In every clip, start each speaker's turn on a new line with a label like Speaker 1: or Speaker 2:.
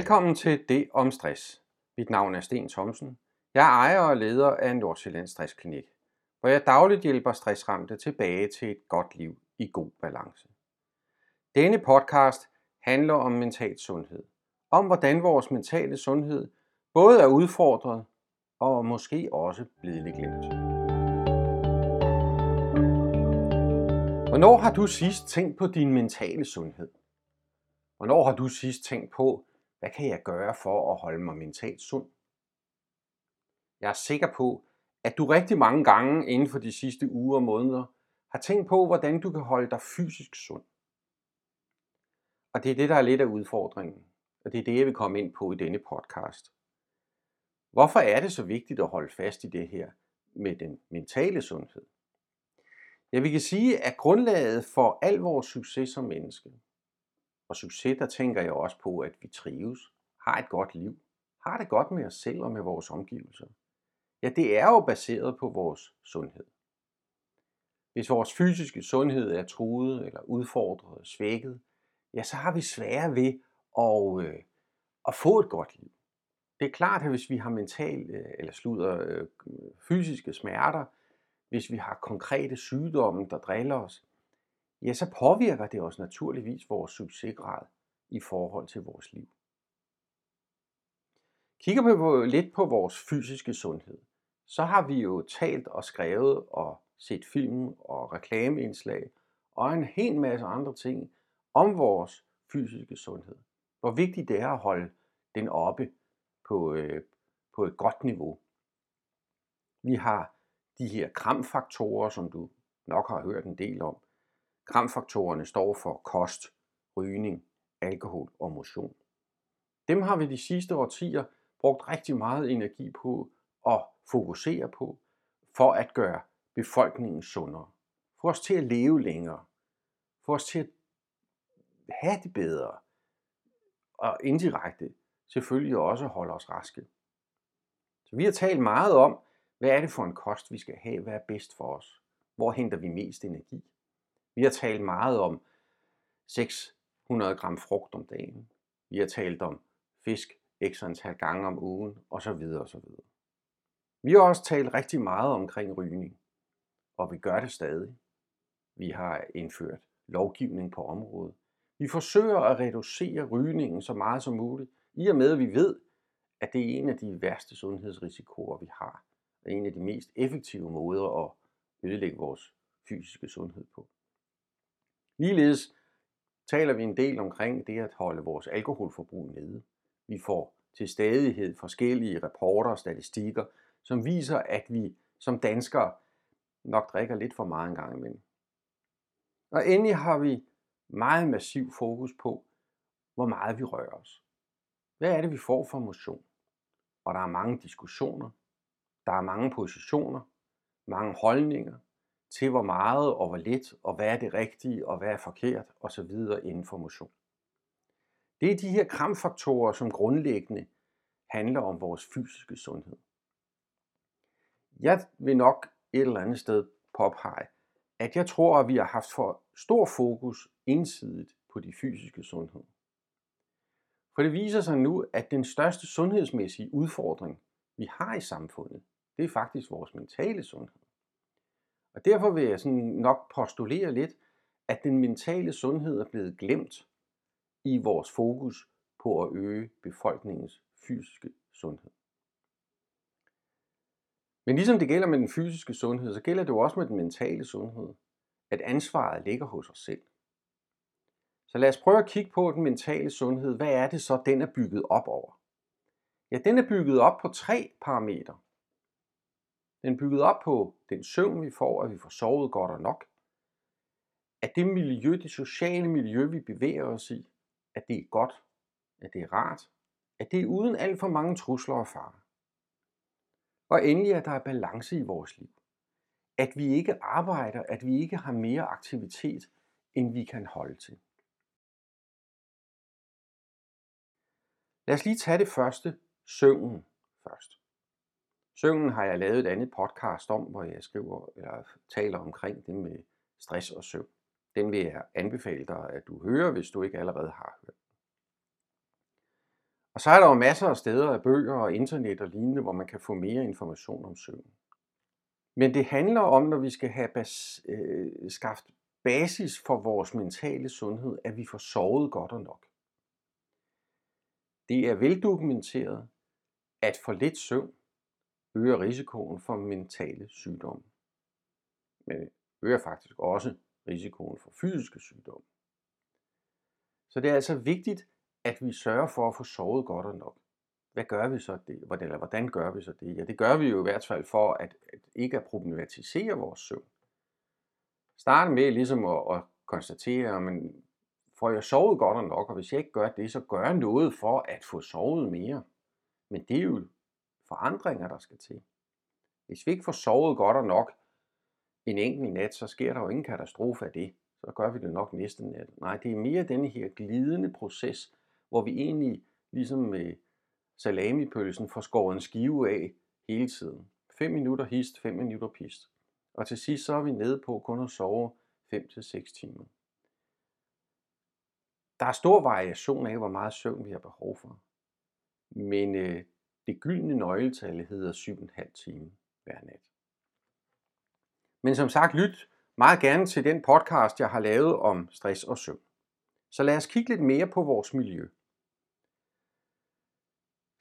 Speaker 1: Velkommen til Det om stress. Mit navn er Sten Thomsen. Jeg er ejer og leder af Nordsjællands Stressklinik, hvor jeg dagligt hjælper stressramte tilbage til et godt liv i god balance. Denne podcast handler om mental sundhed. Om hvordan vores mentale sundhed både er udfordret og måske også blevet lidt glemt. Hvornår har du sidst tænkt på din mentale sundhed? Hvornår har du sidst tænkt på, hvad kan jeg gøre for at holde mig mentalt sund? Jeg er sikker på, at du rigtig mange gange inden for de sidste uger og måneder har tænkt på, hvordan du kan holde dig fysisk sund. Og det er det, der er lidt af udfordringen. Og det er det, jeg vil komme ind på i denne podcast. Hvorfor er det så vigtigt at holde fast i det her med den mentale sundhed? Ja, vi kan sige, at grundlaget for al vores succes som menneske, og succes, der tænker jeg også på, at vi trives, har et godt liv, har det godt med os selv og med vores omgivelser. Ja, det er jo baseret på vores sundhed. Hvis vores fysiske sundhed er truet eller udfordret, svækket, ja, så har vi svære ved at, øh, at få et godt liv. Det er klart, at hvis vi har mental øh, eller slutter øh, fysiske smerter, hvis vi har konkrete sygdomme, der driller os, ja, så påvirker det os naturligvis vores succesgrad i forhold til vores liv. Kigger vi på, lidt på vores fysiske sundhed, så har vi jo talt og skrevet og set film og reklameindslag og en hel masse andre ting om vores fysiske sundhed. Hvor vigtigt det er at holde den oppe på, øh, på et godt niveau. Vi har de her kramfaktorer, som du nok har hørt en del om. Gramfaktorerne står for kost, rygning, alkohol og motion. Dem har vi de sidste årtier brugt rigtig meget energi på at fokusere på, for at gøre befolkningen sundere. Få os til at leve længere. Få os til at have det bedre. Og indirekte selvfølgelig også holde os raske. Så vi har talt meget om, hvad er det for en kost, vi skal have? Hvad er bedst for os? Hvor henter vi mest energi? Vi har talt meget om 600 gram frugt om dagen. Vi har talt om fisk x antal gange om ugen, osv. osv. Vi har også talt rigtig meget omkring rygning, og vi gør det stadig. Vi har indført lovgivning på området. Vi forsøger at reducere rygningen så meget som muligt, i og med at vi ved, at det er en af de værste sundhedsrisikoer, vi har, og en af de mest effektive måder at ødelægge vores fysiske sundhed på. Ligeledes taler vi en del omkring det at holde vores alkoholforbrug nede. Vi får til stadighed forskellige rapporter og statistikker, som viser, at vi som danskere nok drikker lidt for meget en gang imellem. Og endelig har vi meget massiv fokus på, hvor meget vi rører os. Hvad er det, vi får for motion? Og der er mange diskussioner, der er mange positioner, mange holdninger til hvor meget og hvor lidt, og hvad er det rigtige og hvad er forkert osv. inden for motion. Det er de her kramfaktorer, som grundlæggende handler om vores fysiske sundhed. Jeg vil nok et eller andet sted påpege, at jeg tror, at vi har haft for stor fokus ensidigt på de fysiske sundhed. For det viser sig nu, at den største sundhedsmæssige udfordring, vi har i samfundet, det er faktisk vores mentale sundhed. Og derfor vil jeg sådan nok postulere lidt, at den mentale sundhed er blevet glemt i vores fokus på at øge befolkningens fysiske sundhed. Men ligesom det gælder med den fysiske sundhed, så gælder det jo også med den mentale sundhed, at ansvaret ligger hos os selv. Så lad os prøve at kigge på den mentale sundhed. Hvad er det så, den er bygget op over? Ja, den er bygget op på tre parametre. Den er bygget op på den søvn, vi får, at vi får sovet godt og nok. At det miljø, det sociale miljø, vi bevæger os i, at det er godt, at det er rart, at det er uden alt for mange trusler og farer. Og endelig, at der er balance i vores liv. At vi ikke arbejder, at vi ikke har mere aktivitet, end vi kan holde til. Lad os lige tage det første, søvnen først. Søvnen har jeg lavet et andet podcast om, hvor jeg skriver eller taler omkring det med stress og søvn. Den vil jeg anbefale dig, at du hører, hvis du ikke allerede har hørt. Og så er der jo masser af steder af bøger og internet og lignende, hvor man kan få mere information om søvn. Men det handler om, når vi skal have bas, øh, skaft basis for vores mentale sundhed, at vi får sovet godt og nok. Det er veldokumenteret, at for lidt søvn øger risikoen for mentale sygdomme. Men øger faktisk også risikoen for fysiske sygdomme. Så det er altså vigtigt, at vi sørger for at få sovet godt og nok. Hvad gør vi så det? Eller hvordan gør vi så det? Ja, det gør vi jo i hvert fald for at, at ikke at problematisere vores søvn. Starte med ligesom at, at konstatere, men får jeg sovet godt og nok, og hvis jeg ikke gør det, så gør jeg noget for at få sovet mere. Men det er jo forandringer, der skal til. Hvis vi ikke får sovet godt og nok en enkelt nat, så sker der jo ingen katastrofe af det. Så gør vi det nok næste nat. Nej, det er mere denne her glidende proces, hvor vi egentlig ligesom med salamipølsen får skåret en skive af hele tiden. 5 minutter hist, 5 minutter pist. Og til sidst så er vi nede på kun at sove 5-6 timer. Der er stor variation af, hvor meget søvn vi har behov for. Men øh, det gyldne nøgletal hedder 7,5 time hver nat. Men som sagt, lyt meget gerne til den podcast, jeg har lavet om stress og søvn. Så lad os kigge lidt mere på vores miljø.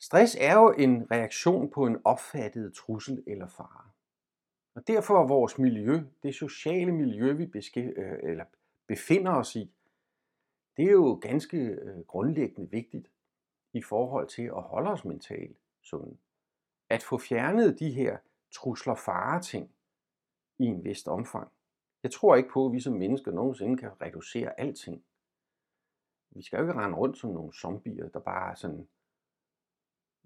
Speaker 1: Stress er jo en reaktion på en opfattet trussel eller fare. Og derfor er vores miljø, det sociale miljø, vi beske, øh, eller befinder os i, det er jo ganske øh, grundlæggende vigtigt i forhold til at holde os mentalt sunde. At få fjernet de her trusler fare ting i en vist omfang. Jeg tror ikke på, at vi som mennesker nogensinde kan reducere alting. Vi skal jo ikke rende rundt som nogle zombier, der bare er sådan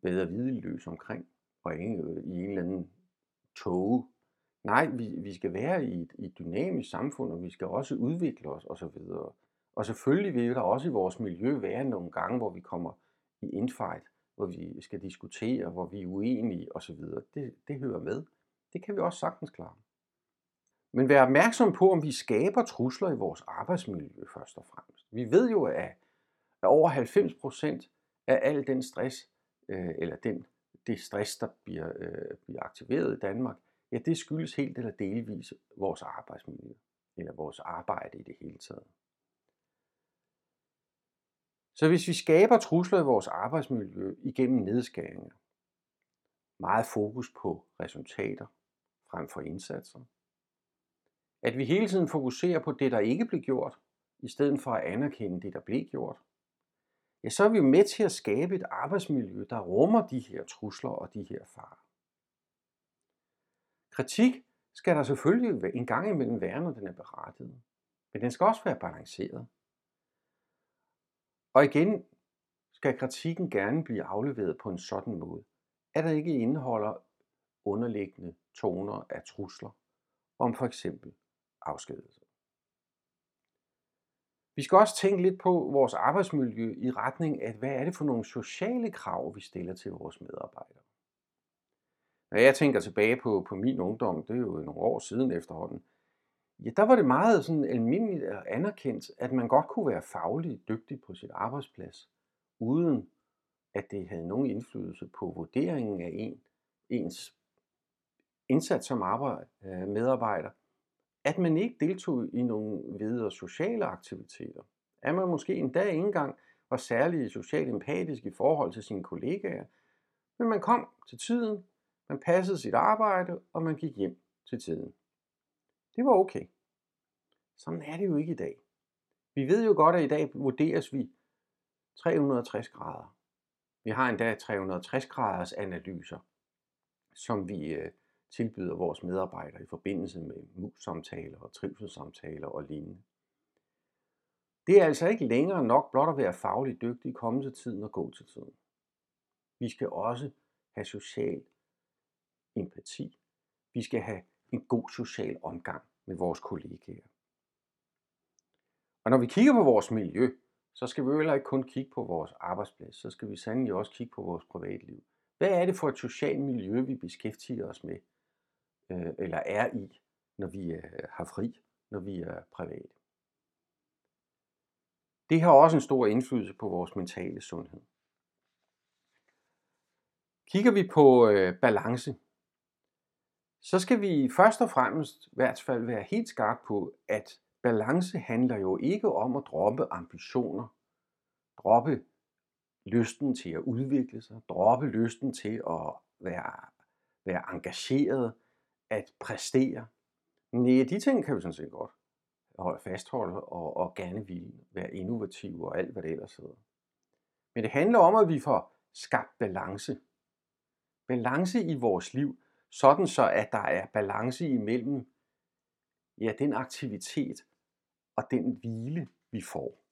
Speaker 1: bedre videløs omkring og i en eller anden tog. Nej, vi, vi skal være i et, i et dynamisk samfund, og vi skal også udvikle os osv. Og selvfølgelig vil der også i vores miljø være nogle gange, hvor vi kommer i infight, hvor vi skal diskutere, hvor vi er uenige osv. Det, det hører med. Det kan vi også sagtens klare. Men vær opmærksom på, om vi skaber trusler i vores arbejdsmiljø først og fremmest. Vi ved jo, at over 90% af al den stress, øh, eller den, det stress, der bliver, øh, bliver aktiveret i Danmark, ja, det skyldes helt eller delvis vores arbejdsmiljø, eller vores arbejde i det hele taget. Så hvis vi skaber trusler i vores arbejdsmiljø igennem nedskæringer, meget fokus på resultater frem for indsatser, at vi hele tiden fokuserer på det, der ikke blev gjort, i stedet for at anerkende det, der blev gjort, ja, så er vi jo med til at skabe et arbejdsmiljø, der rummer de her trusler og de her farer. Kritik skal der selvfølgelig en gang imellem være, når den er berettiget. Men den skal også være balanceret. Og igen skal kritikken gerne blive afleveret på en sådan måde, at der ikke indeholder underliggende toner af trusler om for eksempel afskedelse. Vi skal også tænke lidt på vores arbejdsmiljø i retning af, hvad er det for nogle sociale krav, vi stiller til vores medarbejdere. Når jeg tænker tilbage på, på min ungdom, det er jo nogle år siden efterhånden, ja, der var det meget sådan almindeligt og anerkendt, at man godt kunne være fagligt dygtig på sit arbejdsplads, uden at det havde nogen indflydelse på vurderingen af en, ens indsats som arbejde, øh, medarbejder, at man ikke deltog i nogle videre sociale aktiviteter. At man måske endda ikke engang var særlig socialt empatisk i forhold til sine kollegaer, men man kom til tiden, man passede sit arbejde, og man gik hjem til tiden. Det var okay. Sådan er det jo ikke i dag. Vi ved jo godt, at i dag vurderes vi 360 grader. Vi har endda 360 graders analyser, som vi øh, tilbyder vores medarbejdere i forbindelse med mus-samtaler og trivselssamtaler og lignende. Det er altså ikke længere nok blot at være fagligt dygtig, komme til tiden og gå til tiden. Vi skal også have social empati. Vi skal have en god social omgang med vores kollegaer. Og når vi kigger på vores miljø, så skal vi jo heller ikke kun kigge på vores arbejdsplads, så skal vi sandelig også kigge på vores privatliv. Hvad er det for et socialt miljø, vi beskæftiger os med? øh, eller er i, når vi øh, har fri, når vi er private. Det har også en stor indflydelse på vores mentale sundhed. Kigger vi på øh, balance, så skal vi først og fremmest i hvert fald være helt skarp på, at balance handler jo ikke om at droppe ambitioner, droppe lysten til at udvikle sig, droppe lysten til at være, være engageret, at præstere. Nej, de ting kan vi sådan set godt holde fastholde og, og gerne ville være innovative og alt, hvad det ellers hedder. Men det handler om, at vi får skabt balance. Balance i vores liv, sådan så at der er balance imellem ja, den aktivitet og den hvile, vi får.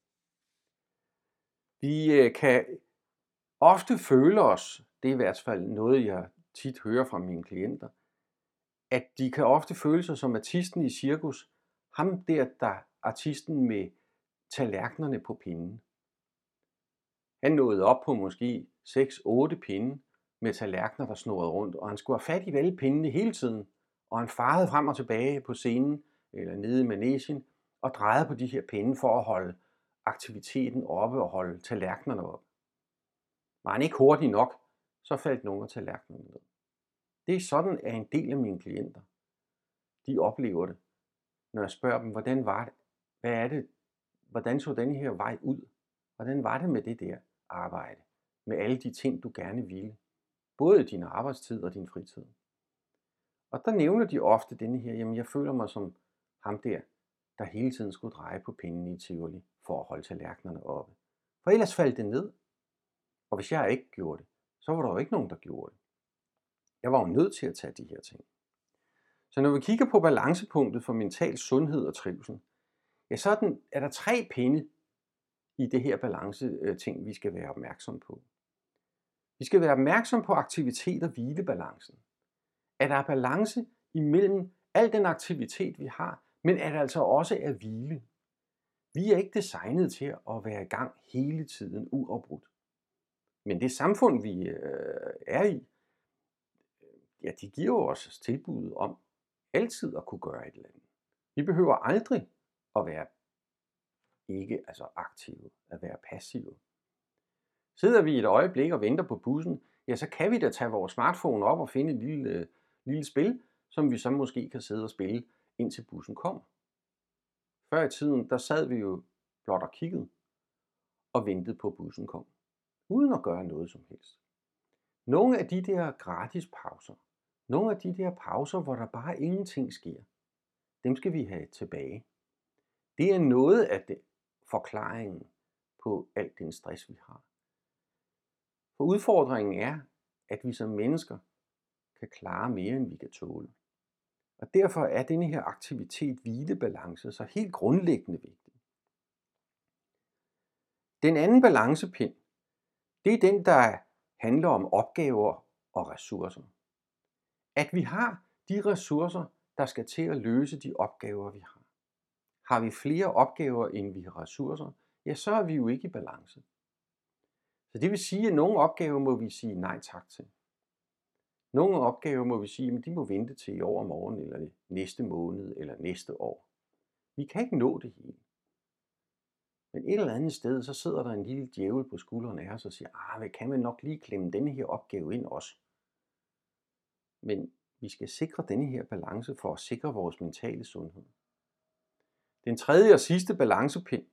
Speaker 1: Vi øh, kan ofte føle os, det er i hvert fald noget, jeg tit hører fra mine klienter, at de kan ofte føle sig som artisten i cirkus, ham der, der artisten med tallerkenerne på pinden. Han nåede op på måske 6-8 pinde med tallerkener, der snurrede rundt, og han skulle have fat i alle pindene hele tiden, og han farede frem og tilbage på scenen, eller nede i manesien, og drejede på de her pinde for at holde aktiviteten oppe og holde tallerkenerne op. Var han ikke hurtig nok, så faldt nogle af tallerkenerne ned. Det er sådan, at en del af mine klienter, de oplever det, når jeg spørger dem, hvordan var det, hvad er det, hvordan så den her vej ud? Hvordan var det med det der arbejde? Med alle de ting, du gerne ville. Både din arbejdstid og din fritid. Og der nævner de ofte denne her, jamen jeg føler mig som ham der, der hele tiden skulle dreje på pinden i Tivoli for at holde tallerkenerne oppe. For ellers faldt det ned. Og hvis jeg ikke gjorde det, så var der jo ikke nogen, der gjorde det. Jeg var jo nødt til at tage de her ting. Så når vi kigger på balancepunktet for mental sundhed og trivsel, ja, så er, den, er der tre pinde i det her balance øh, ting, vi skal være opmærksom på. Vi skal være opmærksom på aktivitet og hvilebalancen. At der er balance imellem al den aktivitet, vi har, men at der altså også er hvile. Vi er ikke designet til at være i gang hele tiden uafbrudt. Men det samfund, vi øh, er i, øh, ja, de giver jo os tilbud om altid at kunne gøre et eller andet. Vi behøver aldrig at være ikke altså aktive, at være passive. Sidder vi et øjeblik og venter på bussen, ja, så kan vi da tage vores smartphone op og finde et lille, øh, lille spil, som vi så måske kan sidde og spille, indtil bussen kommer. Før i tiden, der sad vi jo blot og kiggede og ventede på, at bussen kom, uden at gøre noget som helst. Nogle af de der gratis pauser, nogle af de der pauser, hvor der bare ingenting sker, dem skal vi have tilbage. Det er noget af det, forklaringen på alt den stress, vi har. For udfordringen er, at vi som mennesker kan klare mere, end vi kan tåle. Og derfor er denne her aktivitet-hvilebalance så helt grundlæggende vigtig. Den anden balancepind, det er den, der handler om opgaver og ressourcer. At vi har de ressourcer, der skal til at løse de opgaver, vi har. Har vi flere opgaver, end vi har ressourcer, ja, så er vi jo ikke i balance. Så det vil sige, at nogle opgaver må vi sige nej tak til. Nogle opgaver må vi sige, at de må vente til i overmorgen, eller næste måned, eller næste år. Vi kan ikke nå det hele. Men et eller andet sted, så sidder der en lille djævel på skulderen af os og siger, ah, hvad kan man nok lige klemme denne her opgave ind også? Men vi skal sikre denne her balance for at sikre vores mentale sundhed. Den tredje og sidste balancepind,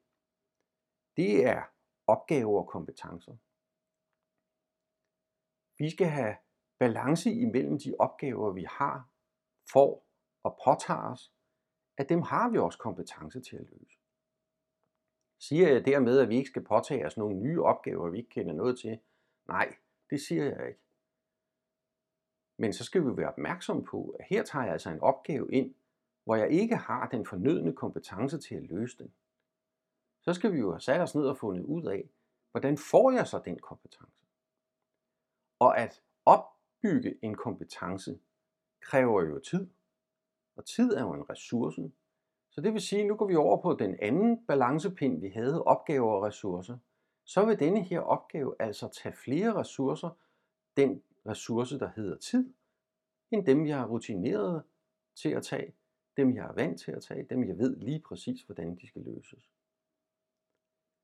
Speaker 1: det er opgaver og kompetencer. Vi skal have balance imellem de opgaver, vi har, får og påtager os, at dem har vi også kompetence til at løse. Siger jeg dermed, at vi ikke skal påtage os nogle nye opgaver, vi ikke kender noget til? Nej, det siger jeg ikke. Men så skal vi være opmærksom på, at her tager jeg altså en opgave ind, hvor jeg ikke har den fornødne kompetence til at løse den. Så skal vi jo have sat os ned og fundet ud af, hvordan får jeg så den kompetence? Og at opbygge en kompetence kræver jo tid. Og tid er jo en ressource. Så det vil sige, at nu går vi over på den anden balancepind, vi havde, opgaver og ressourcer. Så vil denne her opgave altså tage flere ressourcer, den ressource, der hedder tid, end dem, jeg er rutineret til at tage, dem, jeg er vant til at tage, dem, jeg ved lige præcis, hvordan de skal løses.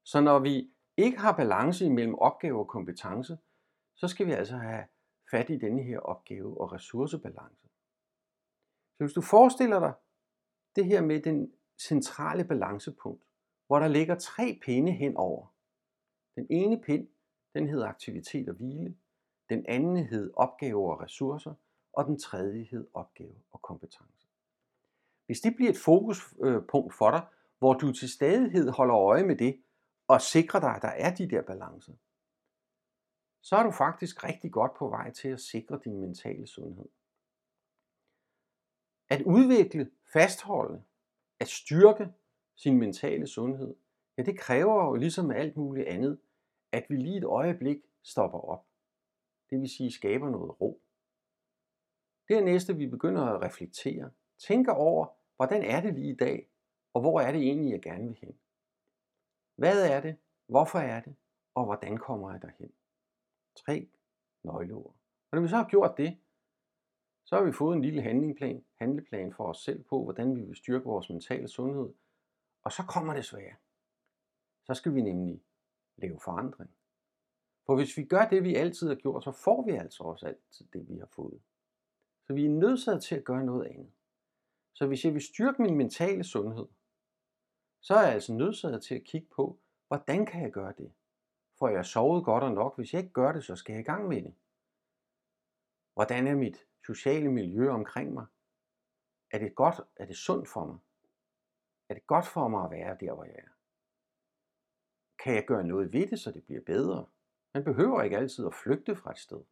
Speaker 1: Så når vi ikke har balance imellem opgave og kompetence, så skal vi altså have fat i denne her opgave og ressourcebalance. Så hvis du forestiller dig det her med den centrale balancepunkt, hvor der ligger tre pinde henover. Den ene pind, den hedder aktivitet og hvile. Den anden hed opgaver og ressourcer. Og den tredje hed opgave og kompetence. Hvis det bliver et fokuspunkt for dig, hvor du til stadighed holder øje med det, og sikrer dig, at der er de der balancer, så er du faktisk rigtig godt på vej til at sikre din mentale sundhed. At udvikle, fastholde, at styrke sin mentale sundhed, ja det kræver jo ligesom alt muligt andet, at vi lige et øjeblik stopper op. Det vil sige skaber noget ro. Dernæste vi begynder at reflektere, tænker over, hvordan er det lige i dag, og hvor er det egentlig, jeg gerne vil hen. Hvad er det? Hvorfor er det? Og hvordan kommer jeg derhen? Tre nøgleord. Og når vi så har gjort det, så har vi fået en lille handlingplan, handleplan for os selv på, hvordan vi vil styrke vores mentale sundhed. Og så kommer det svære. Så skal vi nemlig lave forandring. For hvis vi gør det, vi altid har gjort, så får vi altså også alt det, vi har fået. Så vi er nødsaget til at gøre noget andet. Så hvis jeg vil styrke min mentale sundhed, så er jeg altså nødsaget til at kigge på, hvordan kan jeg gøre det? Får jeg sovet godt og nok. Hvis jeg ikke gør det, så skal jeg i gang med det. Hvordan er mit sociale miljø omkring mig? Er det godt? Er det sundt for mig? Er det godt for mig at være der, hvor jeg er? Kan jeg gøre noget ved det, så det bliver bedre? Man behøver ikke altid at flygte fra et sted.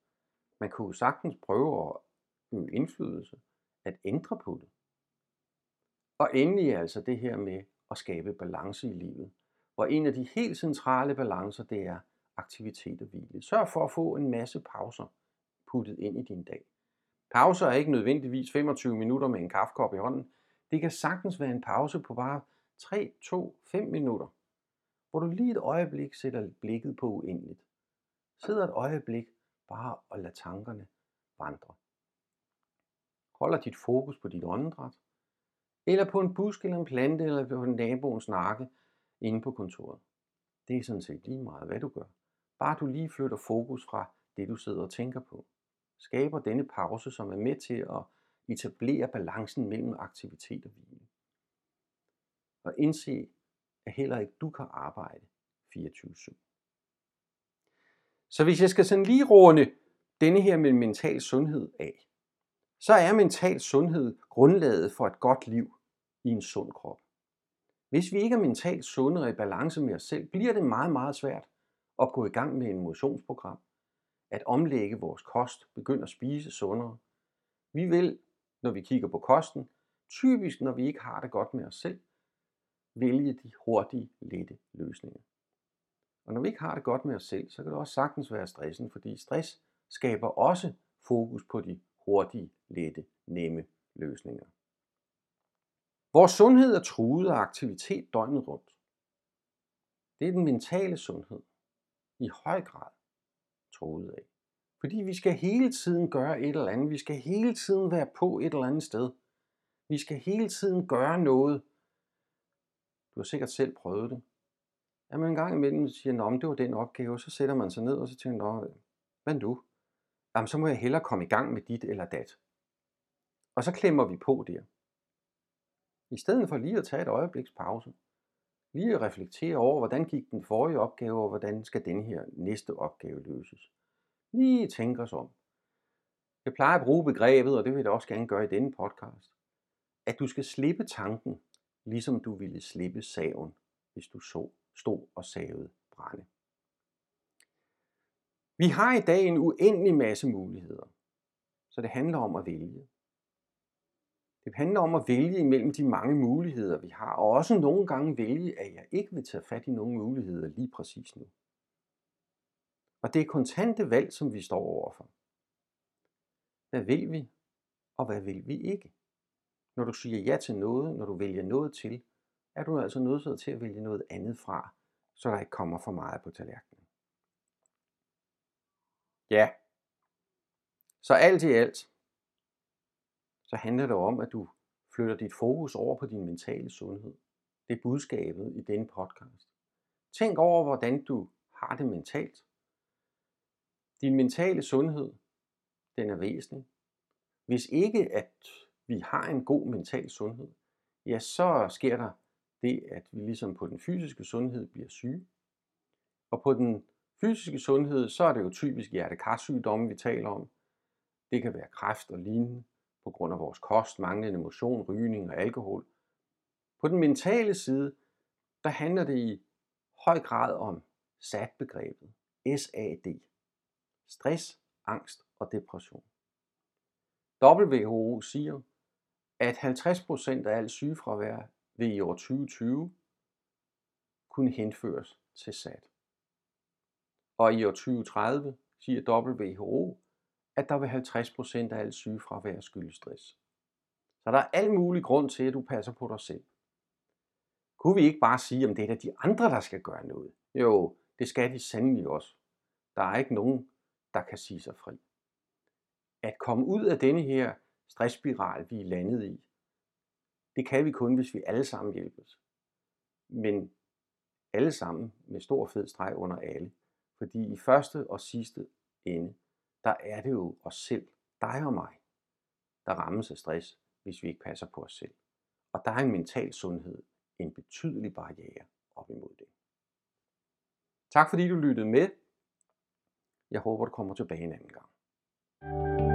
Speaker 1: Man kunne jo sagtens prøve at øge indflydelse, at ændre på det. Og endelig altså det her med at skabe balance i livet. Og en af de helt centrale balancer, det er aktivitet og hvile. Sørg for at få en masse pauser puttet ind i din dag. Pauser er ikke nødvendigvis 25 minutter med en kaffekop i hånden. Det kan sagtens være en pause på bare 3, 2, 5 minutter, hvor du lige et øjeblik sætter blikket på uendeligt. Sidder et øjeblik bare og lader tankerne vandre. Holder dit fokus på dit åndedræt, eller på en busk eller en plante, eller på naboens nakke inde på kontoret. Det er sådan set lige meget, hvad du gør. Bare du lige flytter fokus fra det, du sidder og tænker på skaber denne pause, som er med til at etablere balancen mellem aktivitet og hvile. Og indse, at heller ikke du kan arbejde 24-7. Så hvis jeg skal sådan lige runde denne her med mental sundhed af, så er mental sundhed grundlaget for et godt liv i en sund krop. Hvis vi ikke er mentalt sunde og i balance med os selv, bliver det meget, meget svært at gå i gang med en motionsprogram, at omlægge vores kost, begynde at spise sundere. Vi vil, når vi kigger på kosten, typisk når vi ikke har det godt med os selv, vælge de hurtige, lette løsninger. Og når vi ikke har det godt med os selv, så kan det også sagtens være stressen, fordi stress skaber også fokus på de hurtige, lette, nemme løsninger. Vores sundhed er truet af aktivitet døgnet rundt. Det er den mentale sundhed i høj grad truet af. Fordi vi skal hele tiden gøre et eller andet. Vi skal hele tiden være på et eller andet sted. Vi skal hele tiden gøre noget. Du har sikkert selv prøvet det. At man en gang imellem siger, at det var den opgave, så sætter man sig ned og så tænker Nå, hvad du? Jamen, så må jeg hellere komme i gang med dit eller dat. Og så klemmer vi på der. I stedet for lige at tage et øjebliks pause. Lige at reflektere over, hvordan gik den forrige opgave, og hvordan skal den her næste opgave løses. Lige tænke os om. Jeg plejer at bruge begrebet, og det vil jeg også gerne gøre i denne podcast, at du skal slippe tanken, ligesom du ville slippe saven, hvis du så, stod og savede brænde. Vi har i dag en uendelig masse muligheder, så det handler om at vælge. Det handler om at vælge imellem de mange muligheder, vi har, og også nogle gange vælge, at jeg ikke vil tage fat i nogle muligheder lige præcis nu. Og det er kontante valg, som vi står overfor. Hvad vil vi, og hvad vil vi ikke? Når du siger ja til noget, når du vælger noget til, er du altså nødt til at vælge noget andet fra, så der ikke kommer for meget på tallerkenen. Ja. Så alt i alt, så handler det om, at du flytter dit fokus over på din mentale sundhed. Det er budskabet i denne podcast. Tænk over, hvordan du har det mentalt. Din mentale sundhed den er væsentlig. Hvis ikke at vi har en god mental sundhed, ja, så sker der det, at vi ligesom på den fysiske sundhed bliver syge. Og på den fysiske sundhed, så er det jo typisk hjertekarsygdomme, vi taler om. Det kan være kræft og lignende på grund af vores kost, manglende motion, rygning og alkohol. På den mentale side, der handler det i høj grad om SAD-begrebet, SAD. Stress, angst og depression. WHO siger, at 50% af al sygefravær vil i år 2020 kunne henføres til SAT. Og i år 2030 siger WHO, at der vil 50% af al sygefravær skyldes stress. Så der er al mulig grund til, at du passer på dig selv. Kunne vi ikke bare sige, om det er de andre, der skal gøre noget? Jo, det skal de sandelig også. Der er ikke nogen, der kan sige sig fri. At komme ud af denne her stressspiral, vi er landet i, det kan vi kun, hvis vi alle sammen hjælpes. Men alle sammen med stor fed streg under alle. Fordi i første og sidste ende, der er det jo os selv, dig og mig, der rammes af stress, hvis vi ikke passer på os selv. Og der er en mental sundhed en betydelig barriere op imod det. Tak fordi du lyttede med. Jeg håber, du kommer tilbage en anden gang.